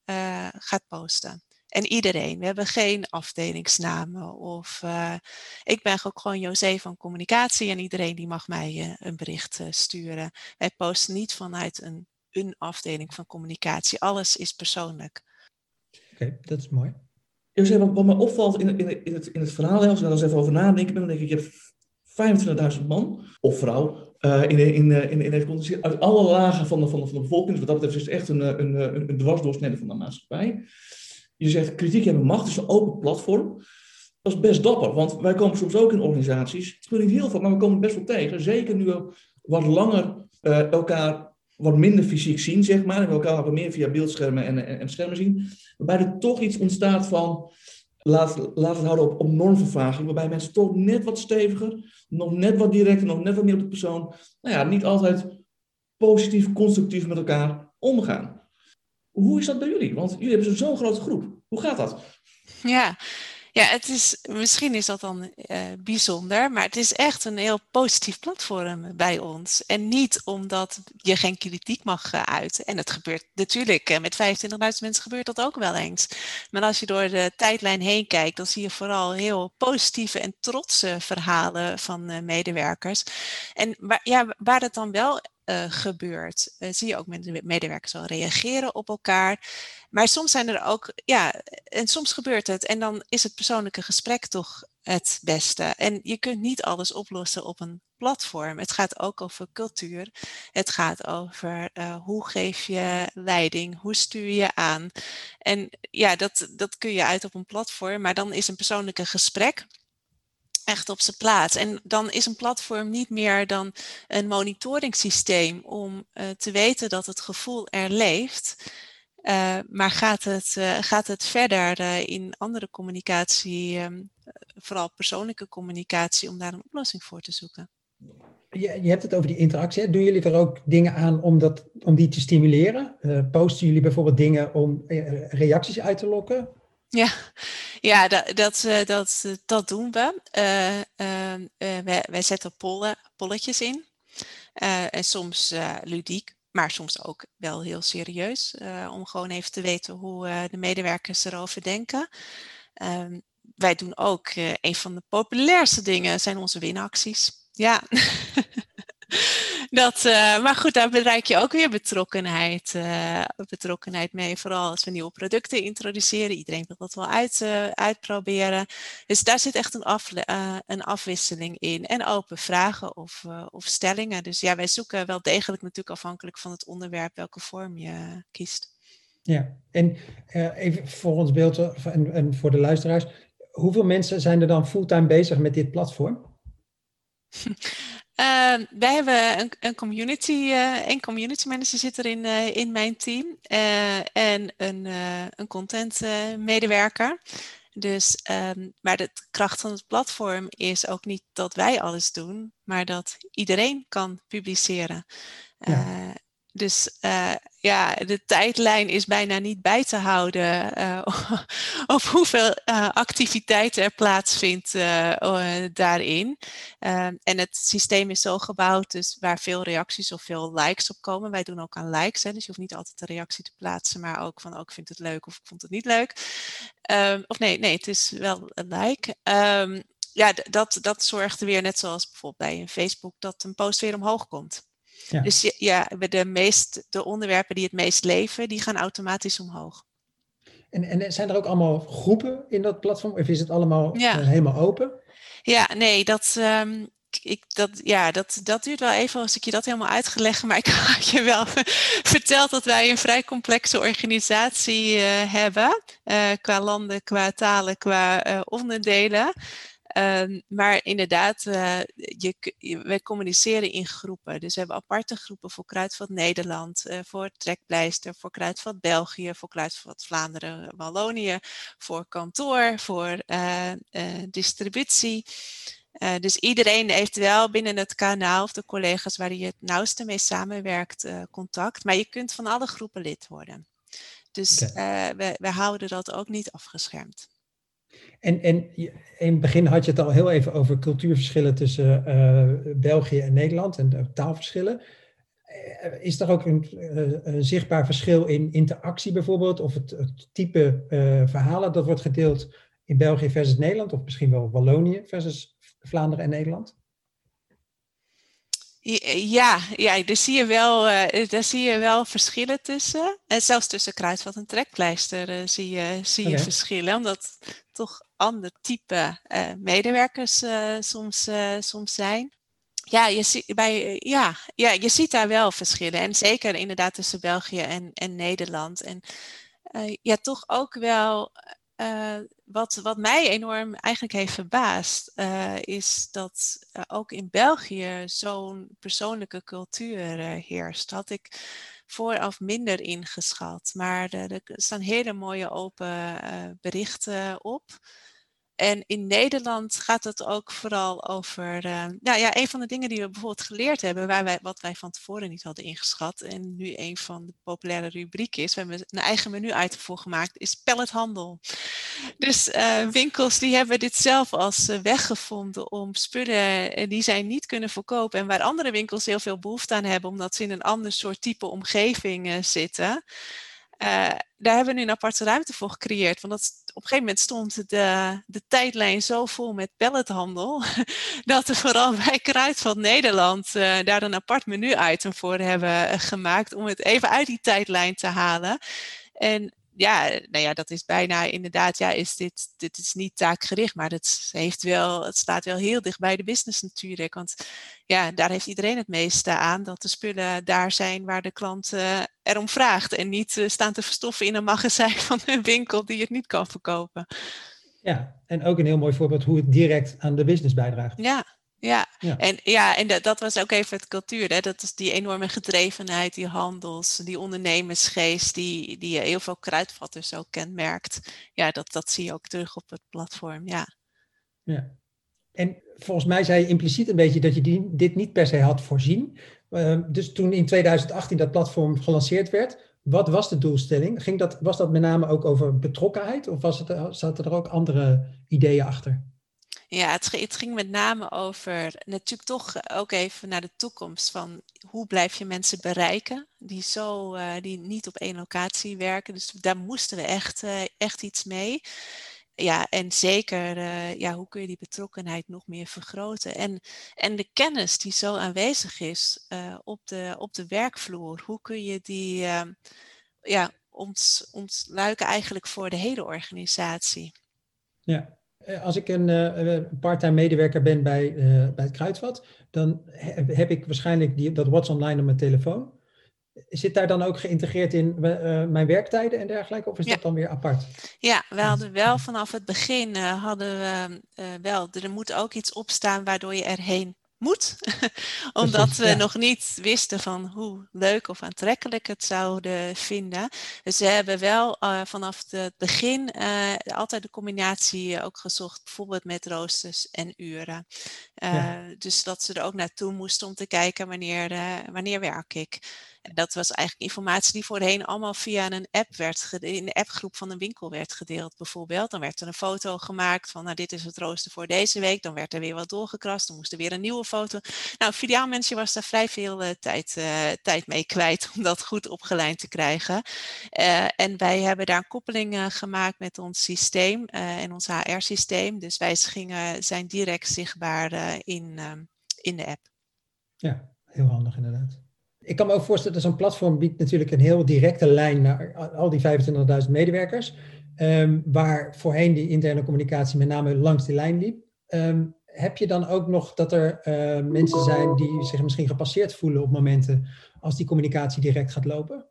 uh, gaat posten. En iedereen. We hebben geen afdelingsnamen. Of uh, ik ben ook gewoon José van communicatie en iedereen die mag mij uh, een bericht uh, sturen. Wij posten niet vanuit een, een afdeling van communicatie. Alles is persoonlijk. Oké, dat is mooi. José, wat, wat me opvalt in, in, in, het, in het verhaal, als we daar eens even over nadenken, dan denk ik, je hebt 25.000 man of vrouw in, in, in, uit alle lagen van de, van de, van de bevolking. Wat dat betreft is echt een, een, een, een dwarsdoorsnede van de maatschappij je zegt kritiek hebben macht, is een open platform. Dat is best dapper, want wij komen soms ook in organisaties, het niet heel veel, maar we komen best wel tegen. Zeker nu we wat langer uh, elkaar wat minder fysiek zien, zeg maar, en we elkaar wat meer via beeldschermen en, en, en, schermen zien, waarbij er toch iets ontstaat van, laat, laat het houden op, op normvervaging, waarbij mensen toch net wat steviger, nog net wat directer, nog net wat meer op de persoon, nou ja, niet altijd positief, constructief met elkaar omgaan. Hoe is dat bij jullie? Want jullie hebben zo'n grote groep. Hoe gaat dat? Ja, Ja, het is, misschien is dat dan uh, bijzonder, maar het is echt een heel positief platform bij ons. En niet omdat je geen kritiek mag uh, uiten. En het gebeurt natuurlijk, uh, met 25.000 mensen gebeurt dat ook wel eens. Maar als je door de tijdlijn heen kijkt, dan zie je vooral heel positieve en trotse verhalen van medewerkers. En waar, ja, waar het dan wel uh, gebeurt. Uh, zie je ook met de medewerkers al reageren op elkaar. Maar soms zijn er ook, ja, en soms gebeurt het. En dan is het persoonlijke gesprek toch het beste. En je kunt niet alles oplossen op een platform. Het gaat ook over cultuur. Het gaat over uh, hoe geef je leiding, hoe stuur je aan. En ja, dat, dat kun je uit op een platform. Maar dan is een persoonlijke gesprek echt op zijn plaats. En dan is een platform niet meer dan een monitoringssysteem om uh, te weten dat het gevoel er leeft. Uh, maar gaat het, uh, gaat het verder in andere communicatie, um, vooral persoonlijke communicatie, om daar een oplossing voor te zoeken? Je, je hebt het over die interactie. Hè? Doen jullie er ook dingen aan om, dat, om die te stimuleren? posten jullie bijvoorbeeld dingen om reacties uit te lokken? Ja, ja dat, dat, eh, dat, eh, dat doen we. Uh, uh, wij, wij, zetten pollen, polletjes in. en soms ludiek, maar soms ook wel heel serieus. om gewoon even te weten hoe de medewerkers erover denken. Ehm, wij doen ook een van de populairste dingen zijn onze winacties. Ja. <laughs> Dat, uh, maar goed, daar bereik je ook weer betrokkenheid, uh, betrokkenheid mee. Vooral als we nieuwe producten introduceren. Iedereen wil dat wel uit, uh, uitproberen. Dus daar zit echt een, af, een afwisseling in. En open vragen of, of stellingen. Dus ja, wij zoeken wel degelijk natuurlijk afhankelijk van het onderwerp welke vorm je kiest. Ja, en even voor ons beeld en, en voor de luisteraars. Hoeveel mensen zijn er dan fulltime bezig met dit platform? <laughs> Uh, wij hebben een, een community, uh, een community manager zit er in, uh, in mijn team uh, en een, een content medewerker. Dus, um, maar de kracht van het platform is ook niet dat wij alles doen, maar dat iedereen kan publiceren. Ja. Dus ja, de tijdlijn is bijna niet bij te houden <laughs> uh, hoeveel uh, activiteiten er plaatsvindt daarin. Ehm, en het systeem is zo gebouwd, dus waar veel reacties of veel likes op komen. Wij doen ook aan likes, hè, dus je hoeft niet altijd een reactie te plaatsen, maar ook van, oh, ik vind het leuk of ik vond het niet leuk. Um, of nee, nee, het is wel een like. Um, ja, dat, dat zorgt er weer, net zoals bijvoorbeeld bij een Facebook, dat een post weer omhoog komt. Ja. Dus ja, de, meest, de onderwerpen die het meest leven, die gaan automatisch omhoog. En, en zijn er ook allemaal groepen in dat platform? Of is het allemaal ja. uh, helemaal open? Ja, nee, dat, um, ik, dat, ja, dat, dat duurt wel even als ik je dat helemaal uitgelegd. Maar ik <laughs> had je wel <laughs> verteld dat wij een vrij complexe organisatie uh, hebben. Uh, qua landen, qua talen, qua onderdelen. Um, maar inderdaad, uh, je, we communiceren in groepen. Dus we hebben aparte groepen voor Kruidvat Nederland, uh, voor Trekpleister, voor Kruidvat België, voor Kruidvat Vlaanderen, Wallonië, voor kantoor, voor uh, distributie. dus iedereen heeft wel binnen het kanaal of de collega's waar je het nauwste mee samenwerkt contact. Maar je kunt van alle groepen lid worden. Dus okay. we, we houden dat ook niet afgeschermd. En, en in het begin had je het al heel even over cultuurverschillen tussen uh, België en Nederland en taalverschillen. Uh, is er ook een, uh, een, zichtbaar verschil in interactie bijvoorbeeld, of het, het type verhalen dat wordt gedeeld in België versus Nederland, of misschien wel Wallonië versus Vlaanderen en Nederland? Ja, ja daar, zie je wel, uh, daar zie je wel verschillen tussen. En zelfs tussen kruidvat en trekpleister uh, zie je, zie je verschillen. Omdat toch ander type uh, medewerkers soms, soms zijn. Ja je, zie, bij, ja, ja, je ziet daar wel verschillen. En zeker inderdaad tussen België en, en Nederland. En ja, toch ook wel wat, wat mij enorm eigenlijk heeft verbaasd, uh, is dat uh, ook in België zo'n persoonlijke cultuur heerst. Had ik vooraf minder ingeschat. Maar er staan hele mooie open berichten op. en in Nederland gaat het ook vooral over. Uh, nou ja, een van de dingen die we bijvoorbeeld geleerd hebben, waar wij, wat wij van tevoren niet hadden ingeschat. En nu een van de populaire rubrieken is. We hebben een eigen menu-item voor gemaakt, is pallethandel. Dus uh, winkels die hebben dit zelf als uh, weg gevonden om spullen die zij niet kunnen verkopen. En waar andere winkels heel veel behoefte aan hebben, omdat ze in een ander soort type omgeving zitten. Uh, daar hebben we nu een aparte ruimte voor gecreëerd. Want dat, op een gegeven moment stond de, de tijdlijn zo vol met pallethandel. <laughs> dat we vooral <laughs> bij Kruidvat Nederland uh, daar een apart menu-item voor hebben eh, gemaakt. Om het even uit die tijdlijn te halen. En ja, nou ja, dat is bijna inderdaad, ja, is dit, dit is niet taakgericht, maar het, heeft wel, het staat wel heel dicht bij de business natuurlijk. Want ja, daar heeft iedereen het meeste aan, dat de spullen daar zijn waar de klant uh, erom vraagt. En niet uh, staan te verstoffen in een magazijn <laughs> van een winkel die het niet kan verkopen. Ja, en ook een heel mooi voorbeeld hoe het direct aan de business bijdraagt. Ja, ja, en, ja, en dat, dat was ook even het cultuur. Hè? Dat is die enorme gedrevenheid, die handels, die ondernemersgeest, die, die heel veel kruidvatters ook kenmerkt. Ja, dat, dat zie je ook terug op het platform, ja. Ja, en volgens mij zei je impliciet een beetje dat je die, dit niet per se had voorzien. Uh, dus toen in 2018 dat platform gelanceerd werd, wat was de doelstelling? Ging dat, was dat met name ook over betrokkenheid of was het, zaten er ook andere ideeën achter? Ja, het, ging met name over natuurlijk toch ook even naar de toekomst van hoe blijf je mensen bereiken die zo uh, die niet op één locatie werken. Dus daar moesten we echt, uh, echt iets mee. Ja, en zeker, ja, hoe kun je die betrokkenheid nog meer vergroten? En, en de kennis die zo aanwezig is op, de, op de werkvloer, hoe kun je die ja, ont, ontluiken eigenlijk voor de hele organisatie? Ja, eh, als ik een uh, part-time medewerker ben bij, uh, bij het Kruidvat, dan heb ik waarschijnlijk die, dat What's Online op mijn telefoon. Zit daar dan ook geïntegreerd in mijn werktijden en dergelijke, of is dat dan weer apart? Ja, we hadden wel vanaf het begin hadden we wel, er moet ook iets opstaan waardoor je erheen moet. <laughs> Omdat we <laughs> nog niet wisten van hoe leuk of aantrekkelijk het zouden vinden. Dus we hebben wel uh, vanaf het begin uh, altijd de combinatie ook gezocht, bijvoorbeeld met roosters en uren. Uh, ja. Dus dat ze er ook naartoe moesten om te kijken wanneer, wanneer werk ik dat was eigenlijk informatie die voorheen allemaal via een app werd, in de appgroep van een winkel werd gedeeld bijvoorbeeld. Dan werd er een foto gemaakt van, nou dit is het rooster voor deze week. Dan werd er weer wat doorgekrast, dan moest er weer een nieuwe foto. Nou, filiaalmensje was daar vrij veel uh, tijd, uh, tijd mee kwijt <laughs> om dat goed opgeleid te krijgen. Uh, en wij hebben daar een koppeling gemaakt met ons systeem en ons HR-systeem. Dus wij gingen, zijn direct zichtbaar in, in de app. Ja, heel handig inderdaad ik kan me ook voorstellen dat zo'n platform biedt natuurlijk een heel directe lijn naar al die 25.000 medewerkers. Um, waar voorheen die interne communicatie met name langs die lijn liep. Um, heb je dan ook nog dat er uh, mensen zijn die zich misschien gepasseerd voelen op momenten als die communicatie direct gaat lopen?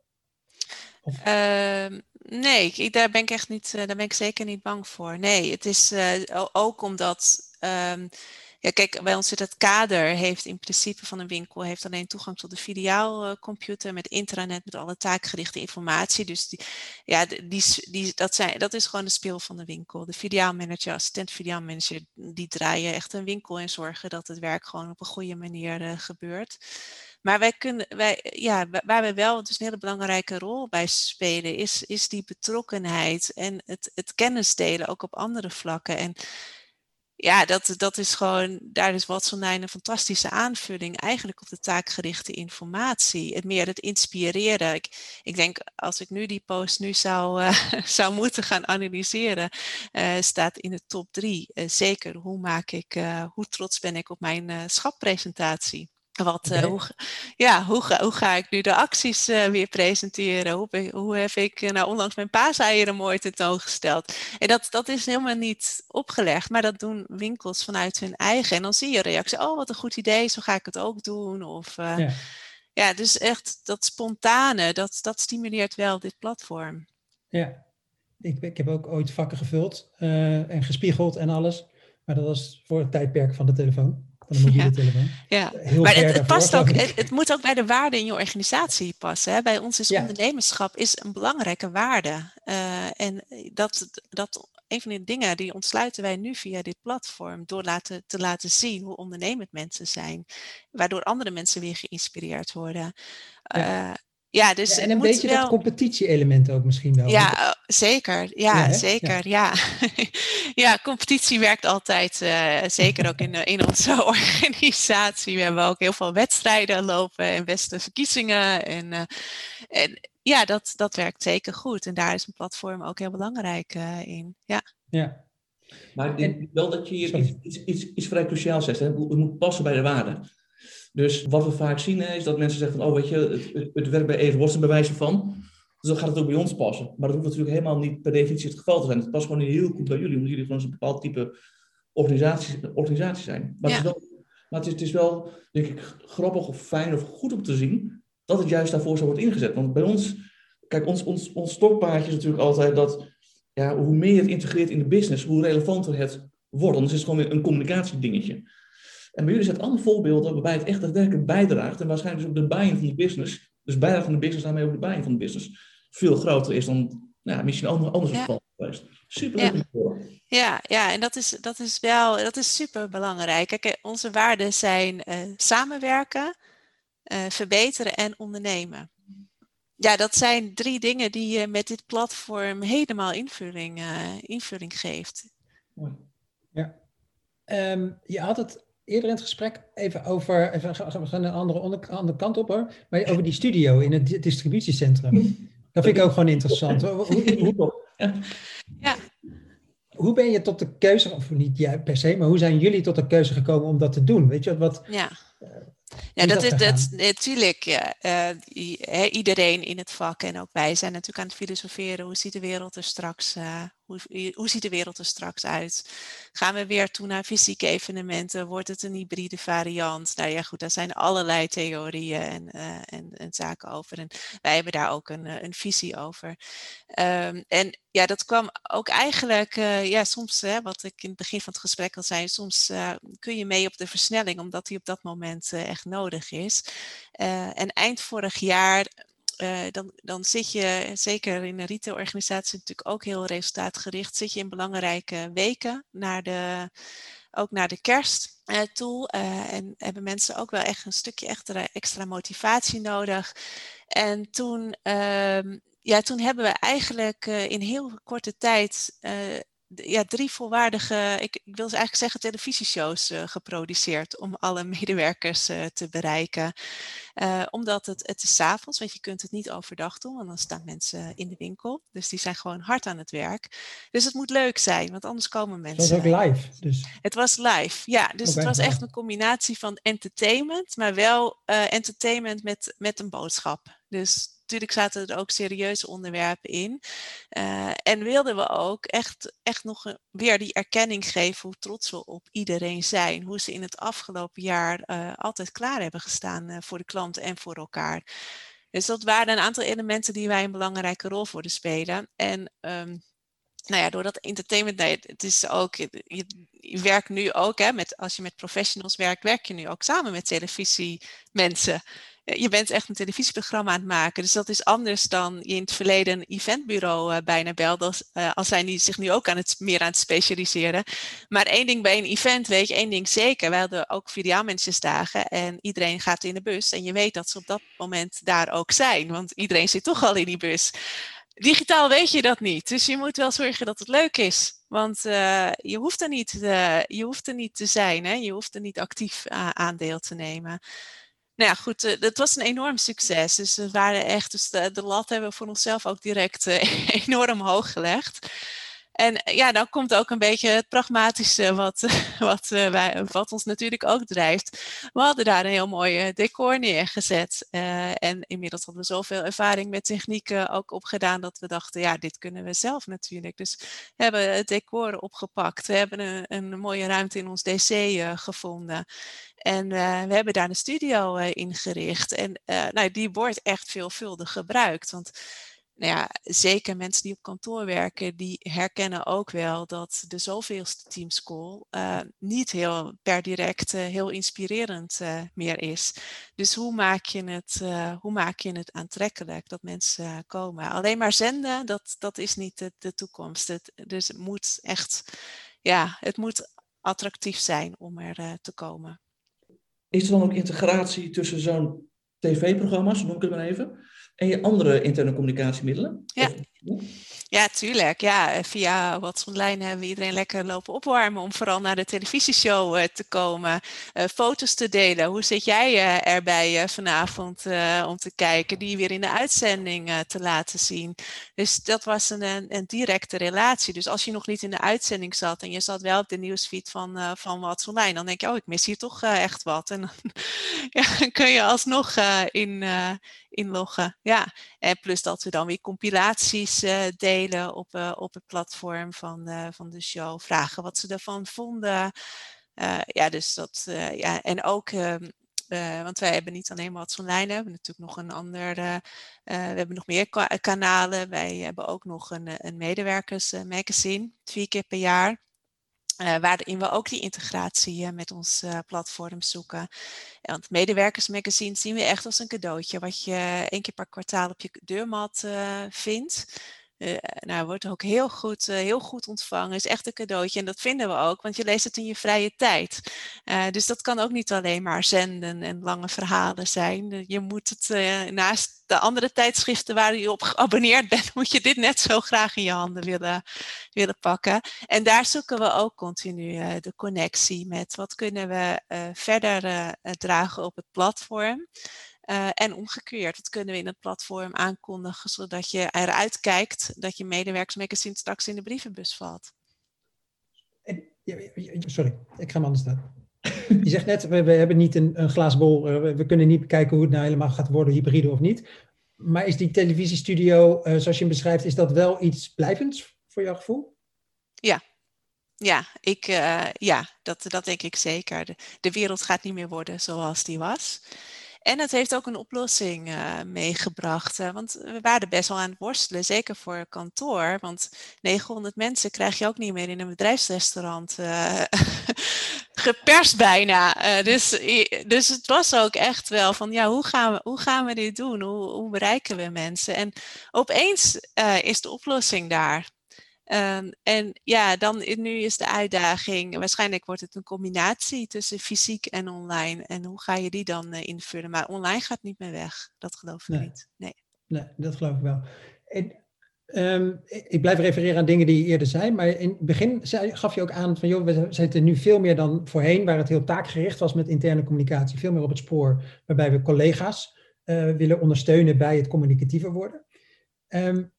Uh, nee, daar ben ik echt niet, uh, daar ben ik zeker niet bang voor. Nee, het is uh, ook omdat ehm, ja, kijk, bij ons zit het kader, heeft in principe van een winkel, heeft alleen toegang tot de filiaalcomputer met intranet, met alle taakgerichte informatie. Dus die, ja, die, die, dat, zijn, dat is gewoon de speel van de winkel. De filiaalmanager, assistent filiaalmanager, die draaien echt een winkel en zorgen dat het werk gewoon op een goede manier uh, gebeurt. Maar wij kunnen, wij, ja, waar we wel dus een hele belangrijke rol bij spelen, is, is die betrokkenheid en het, het kennis delen, ook op andere vlakken. En ja, dat, dat is gewoon, daar is Watson een fantastische aanvulling eigenlijk op de taakgerichte informatie. Het meer het inspireren. Ik, ik denk, als ik nu die post nu zou, uh, <laughs> zou moeten gaan analyseren, uh, staat in de top drie. Uh, zeker, hoe maak ik, hoe trots ben ik op mijn schappresentatie? Wat, okay. uh, hoe, ja, hoe, ga, hoe ga ik nu de acties uh, weer presenteren? Hoe, hoe heb ik uh, nou onlangs mijn paaseieren mooi tentoongesteld? En dat, dat is helemaal niet opgelegd, maar dat doen winkels vanuit hun eigen. En dan zie je reactie, oh wat een goed idee, zo ga ik het ook doen. Of, ja. ja. dus echt dat spontane, dat, dat stimuleert wel dit platform. Ja, ik, ik heb ook ooit vakken gevuld en gespiegeld en alles. Maar dat was voor het tijdperk van de telefoon. Van de mobiele telefoon. Ja, maar het, het past ook, het, moet ook bij de waarde in je organisatie passen. Hè? Bij ons is ondernemerschap is een belangrijke waarde. Uh, en dat, dat een van de dingen die ontsluiten wij nu via dit platform door laten, te laten zien hoe ondernemend mensen zijn, waardoor andere mensen weer geïnspireerd worden. Ja. Uh, ja, dus en een beetje wel... dat competitie-element ook misschien wel. Ja, oh, zeker. Ja, zeker. Ja. <laughs> ja. competitie werkt altijd. Uh, zeker ook in, in onze <laughs> organisatie. We hebben ook heel veel wedstrijden lopen en beste verkiezingen. En, uh, en ja, dat, dat werkt zeker goed. En daar is een platform ook heel belangrijk uh, in. Ja. ja. Maar ik denk wel dat je hier iets, iets, iets, iets vrij cruciaals zegt. Hè? Het moet passen bij de waarden. Dus wat we vaak zien is dat mensen zeggen van, oh weet je, het, het werkt bij Even Worst een bewijs van. Dus dan gaat het ook bij ons passen. Maar dat hoeft natuurlijk helemaal niet per definitie het geval te zijn. Het past gewoon heel goed bij jullie, omdat jullie gewoon een bepaald type organisatie, organisatie zijn. Maar, het, is wel, maar het, is, het is wel, denk ik, grappig of fijn of goed om te zien dat het juist daarvoor zo wordt ingezet. Want bij ons, kijk, ons, ons, ons stokpaardje is natuurlijk altijd dat ja, hoe meer je het integreert in de business, hoe relevanter het wordt. Anders is het gewoon weer een communicatiedingetje. En bij jullie zijn het allemaal voorbeelden waarbij het echt daadwerkelijk bijdraagt. En waarschijnlijk dus ook de buy van de business, dus bijdrage van de business, daarmee ook de buy van de business, veel groter is dan nou, misschien anders, anders ja. geval geweest. Super ja. ja, ja, en dat is, dat is wel dat is super belangrijk. Kijk, onze waarden zijn uh, samenwerken, uh, verbeteren en ondernemen. Ja, dat zijn drie dingen die je met dit platform helemaal invulling, uh, invulling geeft. Ja. Um, je had het eerder in het gesprek even over, even, we gaan een andere, andere kant op hoor, maar over die studio in het distributiecentrum. Dat vind ik ook gewoon interessant. Hoe, hoe, ja. hoe ben je tot de keuze, of niet jij per se, maar hoe zijn jullie tot de keuze gekomen om dat te doen? Weet je wat? Ja. Eh, ja, dat, is dat, natuurlijk. Ja, uh, iedereen in het vak en ook wij zijn natuurlijk aan het filosoferen. Hoe ziet de wereld er straks uh, hoe, hoe ziet de wereld er straks uit? Gaan we weer toe naar fysieke evenementen? Wordt het een hybride variant? Nou ja, goed, daar zijn allerlei theorieën en, uh, en, en, zaken over. En wij hebben daar ook een, eh, een visie over. Um, en ja, dat kwam ook eigenlijk, uh, ja, soms, hè, wat ik in het begin van het gesprek al zei, soms kun je mee op de versnelling, omdat die op dat moment echt nodig is. en eind vorig jaar uh, dan, dan zit je, zeker in een retailorganisatie natuurlijk ook heel resultaatgericht, zit je in belangrijke weken naar de, ook naar de kerst uh, toe. Uh, en hebben mensen ook wel echt een stukje extra, extra motivatie nodig. En toen, ehm, ja, toen hebben we eigenlijk in heel korte tijd ja, drie volwaardige, ik, ik, wil eigenlijk zeggen, televisieshows uh, geproduceerd om alle <laughs> medewerkers uh, te bereiken. Uh, omdat het, het is avonds, want je kunt het niet overdag doen, want dan staan mensen in de winkel. Dus die zijn gewoon hard aan het werk. Dus het moet leuk zijn, want anders komen mensen. Het was ook live. Dus. Het was live, ja. Dus het was echt een combinatie van entertainment, maar wel entertainment met, met een boodschap. Dus natuurlijk zaten er ook serieuze onderwerpen in. Uh, en wilden we ook echt, echt nog weer die erkenning geven hoe trots we op iedereen zijn. Hoe ze in het afgelopen jaar uh, altijd klaar hebben gestaan voor de klanten en voor elkaar. Dus dat waren een aantal elementen die wij een belangrijke rol voor de spelen. En um, nou ja, door dat entertainment, nee, het is ook, je, je werkt nu ook, hè, met, als je met professionals werkt, werk je nu ook samen met televisiemensen. Eh, je bent echt een televisieprogramma aan het maken. Dus dat is anders dan je in het verleden een eventbureau uh, bijna belde. Als, uh, als zijn die zich nu ook aan het, meer aan het specialiseren. Maar één ding bij een event weet je, één ding zeker. Wij hadden ook dagen en iedereen gaat in de bus. En je weet dat ze op dat moment daar ook zijn. Want iedereen zit toch al in die bus. Digitaal weet je dat niet. Dus je moet wel zorgen dat het leuk is. Want je, hoeft er niet, je hoeft er niet te zijn. Hè? Je hoeft er niet actief aan deel te nemen nou ja, goed, uh, dat was een enorm succes. Dus we waren echt, dus de, lat hebben we voor onszelf ook direct uh, <laughs> enorm hoog gelegd. En eh, ja, dan komt ook een beetje het pragmatische wat, <laughs> wat, wij, wat ons natuurlijk ook drijft. We hadden daar een heel mooi decor neergezet. En inmiddels hadden we zoveel ervaring met technieken ook opgedaan dat we dachten, ja, dit kunnen we zelf natuurlijk. Dus we hebben het decor opgepakt. We hebben een, een mooie ruimte in ons DC gevonden. En we hebben daar een studio ingericht. En nou, die wordt echt veelvuldig gebruikt. Want nou ja, zeker mensen die op kantoor werken, die herkennen ook wel dat de zoveelste teamscall uh, niet heel per direct uh, heel inspirerend uh, meer is. Dus hoe maak je het, hoe maak je het aantrekkelijk dat mensen komen? Alleen maar zenden, dat, dat is niet de, de toekomst. Dus het moet echt, ja, het moet attractief zijn om er te komen. Is er dan ook integratie tussen zo'n tv-programma's, noem ik het maar even, en je andere interne communicatiemiddelen? Ja. Ja, tuurlijk. Ja, via wat online hebben we iedereen lekker lopen opwarmen om vooral naar de televisieshow uh, te komen. Uh, foto's te delen. Hoe zit jij erbij vanavond om te kijken? Die weer in de uitzending te laten zien. Dus dat was een, een, directe relatie. Dus als je nog niet in de uitzending zat en je zat wel op de nieuwsfeed van, van What's Online, dan denk je, oh, ik mis hier toch echt wat. En dan <laughs> ja, kun je alsnog in, inloggen. Ja, en plus dat we dan weer compilaties uh, delen op, uh, op het platform van, uh, van de show. Vragen wat ze ervan vonden. ja, dus dat, ja, en ook, ehm, want wij hebben niet alleen wat online, we hebben natuurlijk nog een ander, we hebben nog meer kanalen. Wij hebben ook nog een, een medewerkersmagazine, vier keer per jaar. Uh, waarin we ook die integratie uh, met ons uh, platform zoeken. Want medewerkersmagazine zien we echt als een cadeautje, wat je één keer per kwartaal op je deurmat vindt. Uh, nou, wordt ook heel goed, uh, heel goed ontvangen. Is echt een cadeautje. En dat vinden we ook, want je leest het in je vrije tijd. Uh, dus dat kan ook niet alleen maar zenden en lange verhalen zijn. Je moet het naast de andere tijdschriften waar je op geabonneerd bent, <laughs> moet je dit net zo graag in je handen willen, willen pakken. En daar zoeken we ook continu de connectie met wat kunnen we verder dragen op het platform. Uh, en omgekeerd, dat kunnen we in het platform aankondigen, zodat je eruit kijkt dat je medewerkersmagazine straks in de brievenbus valt. Sorry, ik ga hem anders staan. <laughs> Je zegt net, we, we hebben niet een, een glazen bol, uh, we, we, kunnen niet bekijken hoe het nou helemaal gaat worden, hybride of niet. Maar is die televisiestudio, uh, zoals je hem beschrijft, is dat wel iets blijvends voor jouw gevoel? Ja, ja, ik, ja dat, dat denk ik zeker. De, de wereld gaat niet meer worden zoals die was. En het heeft ook een oplossing uh, meegebracht. Uh, want we waren best wel aan het worstelen, zeker voor kantoor. Want 900 mensen krijg je ook niet meer in een bedrijfsrestaurant uh, <laughs> geperst bijna. dus, dus het was ook echt wel van, ja, hoe gaan we, hoe gaan we dit doen? Hoe, hoe bereiken we mensen? En opeens is de oplossing daar. Um, en ja, dan nu is de uitdaging, waarschijnlijk wordt het een combinatie tussen fysiek en online. En hoe ga je die dan uh, invullen? Maar online gaat niet meer weg, dat geloof ik nee. niet. Nee. nee, dat geloof ik wel. En, um, ik blijf refereren aan dingen die je eerder zei, maar in het begin zei, gaf je ook aan van, joh, we zitten nu veel meer dan voorheen, waar het heel taakgericht was met interne communicatie, veel meer op het spoor, waarbij we collega's uh, willen ondersteunen bij het communicatiever worden. Um,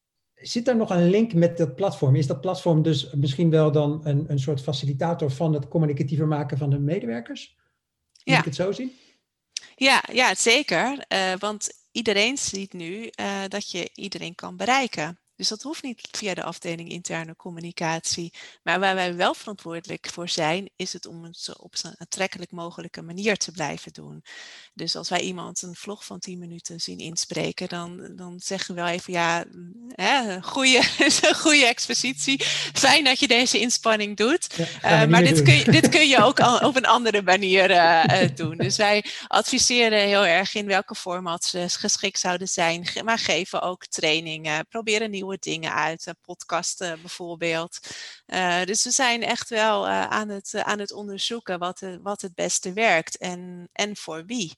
Zit daar nog een link met dat platform? Is dat platform dus misschien wel dan een, een soort facilitator van het communicatiever maken van de medewerkers? Moet ja. ik het zo zien? Ja, ja zeker. Uh, want iedereen ziet nu uh, dat je iedereen kan bereiken. Dus dat hoeft niet via de afdeling interne communicatie. Maar waar wij wel verantwoordelijk voor zijn, is het om het op zo'n aantrekkelijk mogelijke manier te blijven doen. Dus als wij iemand een vlog van 10 minuten zien inspreken, dan, dan zeggen we wel even, ja, hè, goede, <laughs> goede expositie. Fijn dat je deze inspanning doet. Ja, uh, maar dit kun, je, <laughs> dit kun je ook al op een andere manier uh, doen. Dus wij adviseren heel erg in welke formats ze geschikt zouden zijn, maar geven ook trainingen, proberen nieuwe dingen uit, podcasten bijvoorbeeld. Uh, dus we zijn echt wel uh, aan, het, aan het onderzoeken wat, wat het beste werkt en, en voor wie.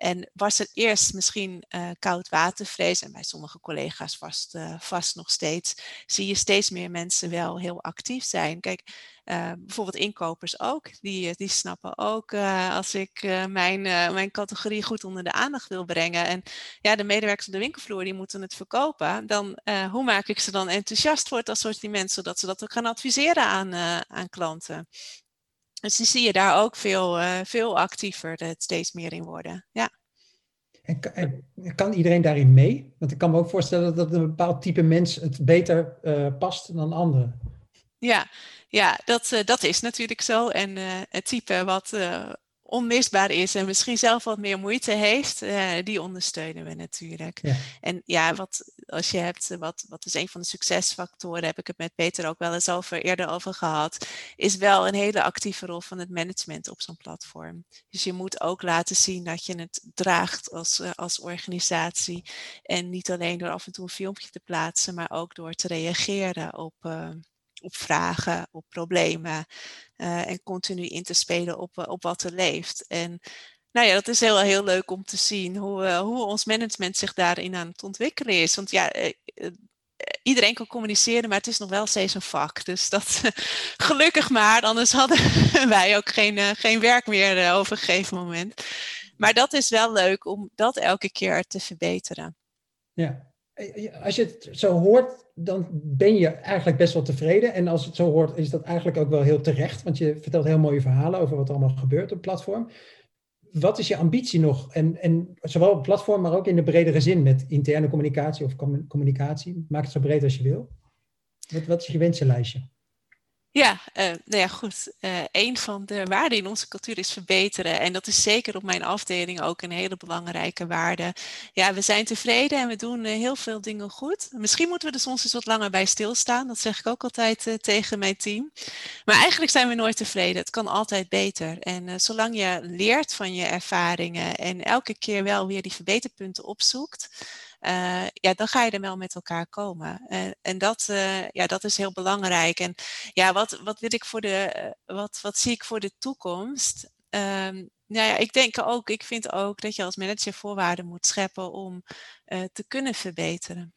En was het eerst misschien koudwatervrees, en bij sommige collega's vast, vast nog steeds, zie je steeds meer mensen wel heel actief zijn. Kijk, uh, bijvoorbeeld inkopers ook. Die, eh, die snappen ook uh, als ik uh, mijn, mijn categorie goed onder de aandacht wil brengen. En ja, de medewerkers op de winkelvloer die moeten het verkopen. Dan, hoe maak ik ze dan enthousiast voor het assortiment, zodat ze dat ook gaan adviseren aan, aan klanten. Dus die zie je daar ook veel, veel actiever het steeds meer in worden. Ja. En kan, en kan, iedereen daarin mee? Want ik kan me ook voorstellen dat een bepaald type mens het beter past dan anderen. Ja, ja dat, uh, dat is natuurlijk zo. En het type wat onmisbaar is en misschien zelf wat meer moeite heeft, uh, die ondersteunen we natuurlijk. Ja. En ja, wat als je hebt, wat, wat is een van de succesfactoren, heb ik het met Peter ook wel eens over eerder over gehad, is wel een hele actieve rol van het management op zo'n platform. Dus je moet ook laten zien dat je het draagt als, uh, als organisatie. En niet alleen door af en toe een filmpje te plaatsen, maar ook door te reageren op. Uh, op vragen, op problemen uh, en continu in te spelen op, uh, op wat er leeft. En nou ja, dat is heel, heel leuk om te zien hoe, uh, hoe ons management zich daarin aan het ontwikkelen is. Want ja, iedereen kan communiceren, maar het is nog wel steeds een vak. Dus dat <laughs> gelukkig maar, anders hadden <laughs> wij ook geen, geen werk meer over een gegeven moment. Maar dat is wel leuk om dat elke keer te verbeteren. Ja, als je het zo hoort, dan ben je eigenlijk best wel tevreden. En als het zo hoort, is dat eigenlijk ook wel heel terecht. Want je vertelt heel mooie verhalen over wat er allemaal gebeurt op het platform. Wat is je ambitie nog? En, en zowel op het platform, maar ook in de bredere zin met interne communicatie of communicatie. Maak het zo breed als je wil. Wat, wat is je wensenlijstje? Ja, uh, nou ja, goed. Uh, een van de waarden in onze cultuur is verbeteren. En dat is zeker op mijn afdeling ook een hele belangrijke waarde. Ja, we zijn tevreden en we doen uh, heel veel dingen goed. Misschien moeten we er soms eens wat langer bij stilstaan. Dat zeg ik ook altijd tegen mijn team. Maar eigenlijk zijn we nooit tevreden. Het kan altijd beter. En zolang je leert van je ervaringen en elke keer wel weer die verbeterpunten opzoekt uh, ja, dan ga je er wel met elkaar komen. Uh, en dat, uh, ja, dat is heel belangrijk. En ja, wat, wat wil ik voor de, wat, wat zie ik voor de toekomst? Um, nou ja, ik denk ook, ik vind ook dat je als manager voorwaarden moet scheppen om te kunnen verbeteren.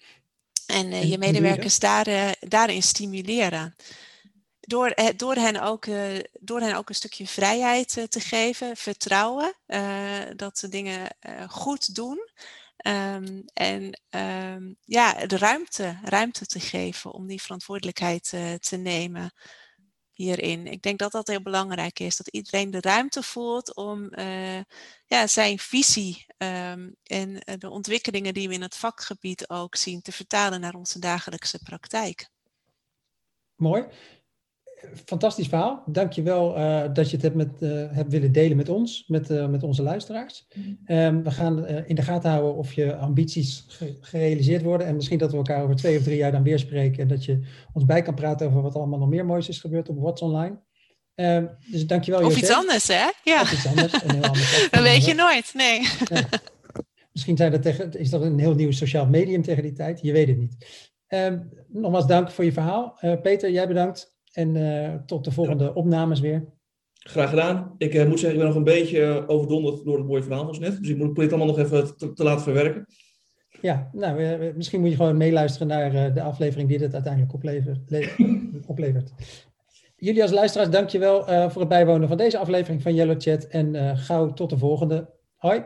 En, en je medewerkers daar, daarin stimuleren door, door, hen ook, door hen ook een stukje vrijheid te geven, vertrouwen, dat ze dingen goed doen. Um, en um, ja, de ruimte, ruimte te geven om die verantwoordelijkheid uh, te nemen hierin. Ik denk dat dat heel belangrijk is. Dat iedereen de ruimte voelt om uh, ja, zijn visie um, en uh, de ontwikkelingen die we in het vakgebied ook zien te vertalen naar onze dagelijkse praktijk. Mooi fantastisch verhaal. Dank je wel uh, dat je het hebt, met, uh, hebt willen delen met ons, met, uh, met onze luisteraars. Um, we gaan in de gaten houden of je ambities ge gerealiseerd worden. En misschien dat we elkaar over twee of drie jaar dan weer spreken. En dat je ons bij kan praten over wat allemaal nog meer moois is gebeurd op What's Online. Um, dus dankjewel. Of José. iets anders, hè? Ja. Of iets anders. Een heel ander <laughs> dat weet je nooit, nee. Ja. Misschien zijn dat tegen, is dat een heel nieuw sociaal medium tegen die tijd. Je weet het niet. Um, nogmaals dank voor je verhaal. Peter, jij bedankt. En uh, tot de volgende ja. opnames weer. Graag gedaan. Ik uh, moet zeggen, ik ben nog een beetje uh, overdonderd door het mooie verhaal van net. Dus ik moet het allemaal nog even te, te laten verwerken. Ja, nou, misschien moet je gewoon meeluisteren naar de aflevering die dit uiteindelijk oplevert. <laughs> oplevert. Jullie als luisteraars, dankjewel voor het bijwonen van deze aflevering van Yellow Chat. En gauw tot de volgende. Hoi.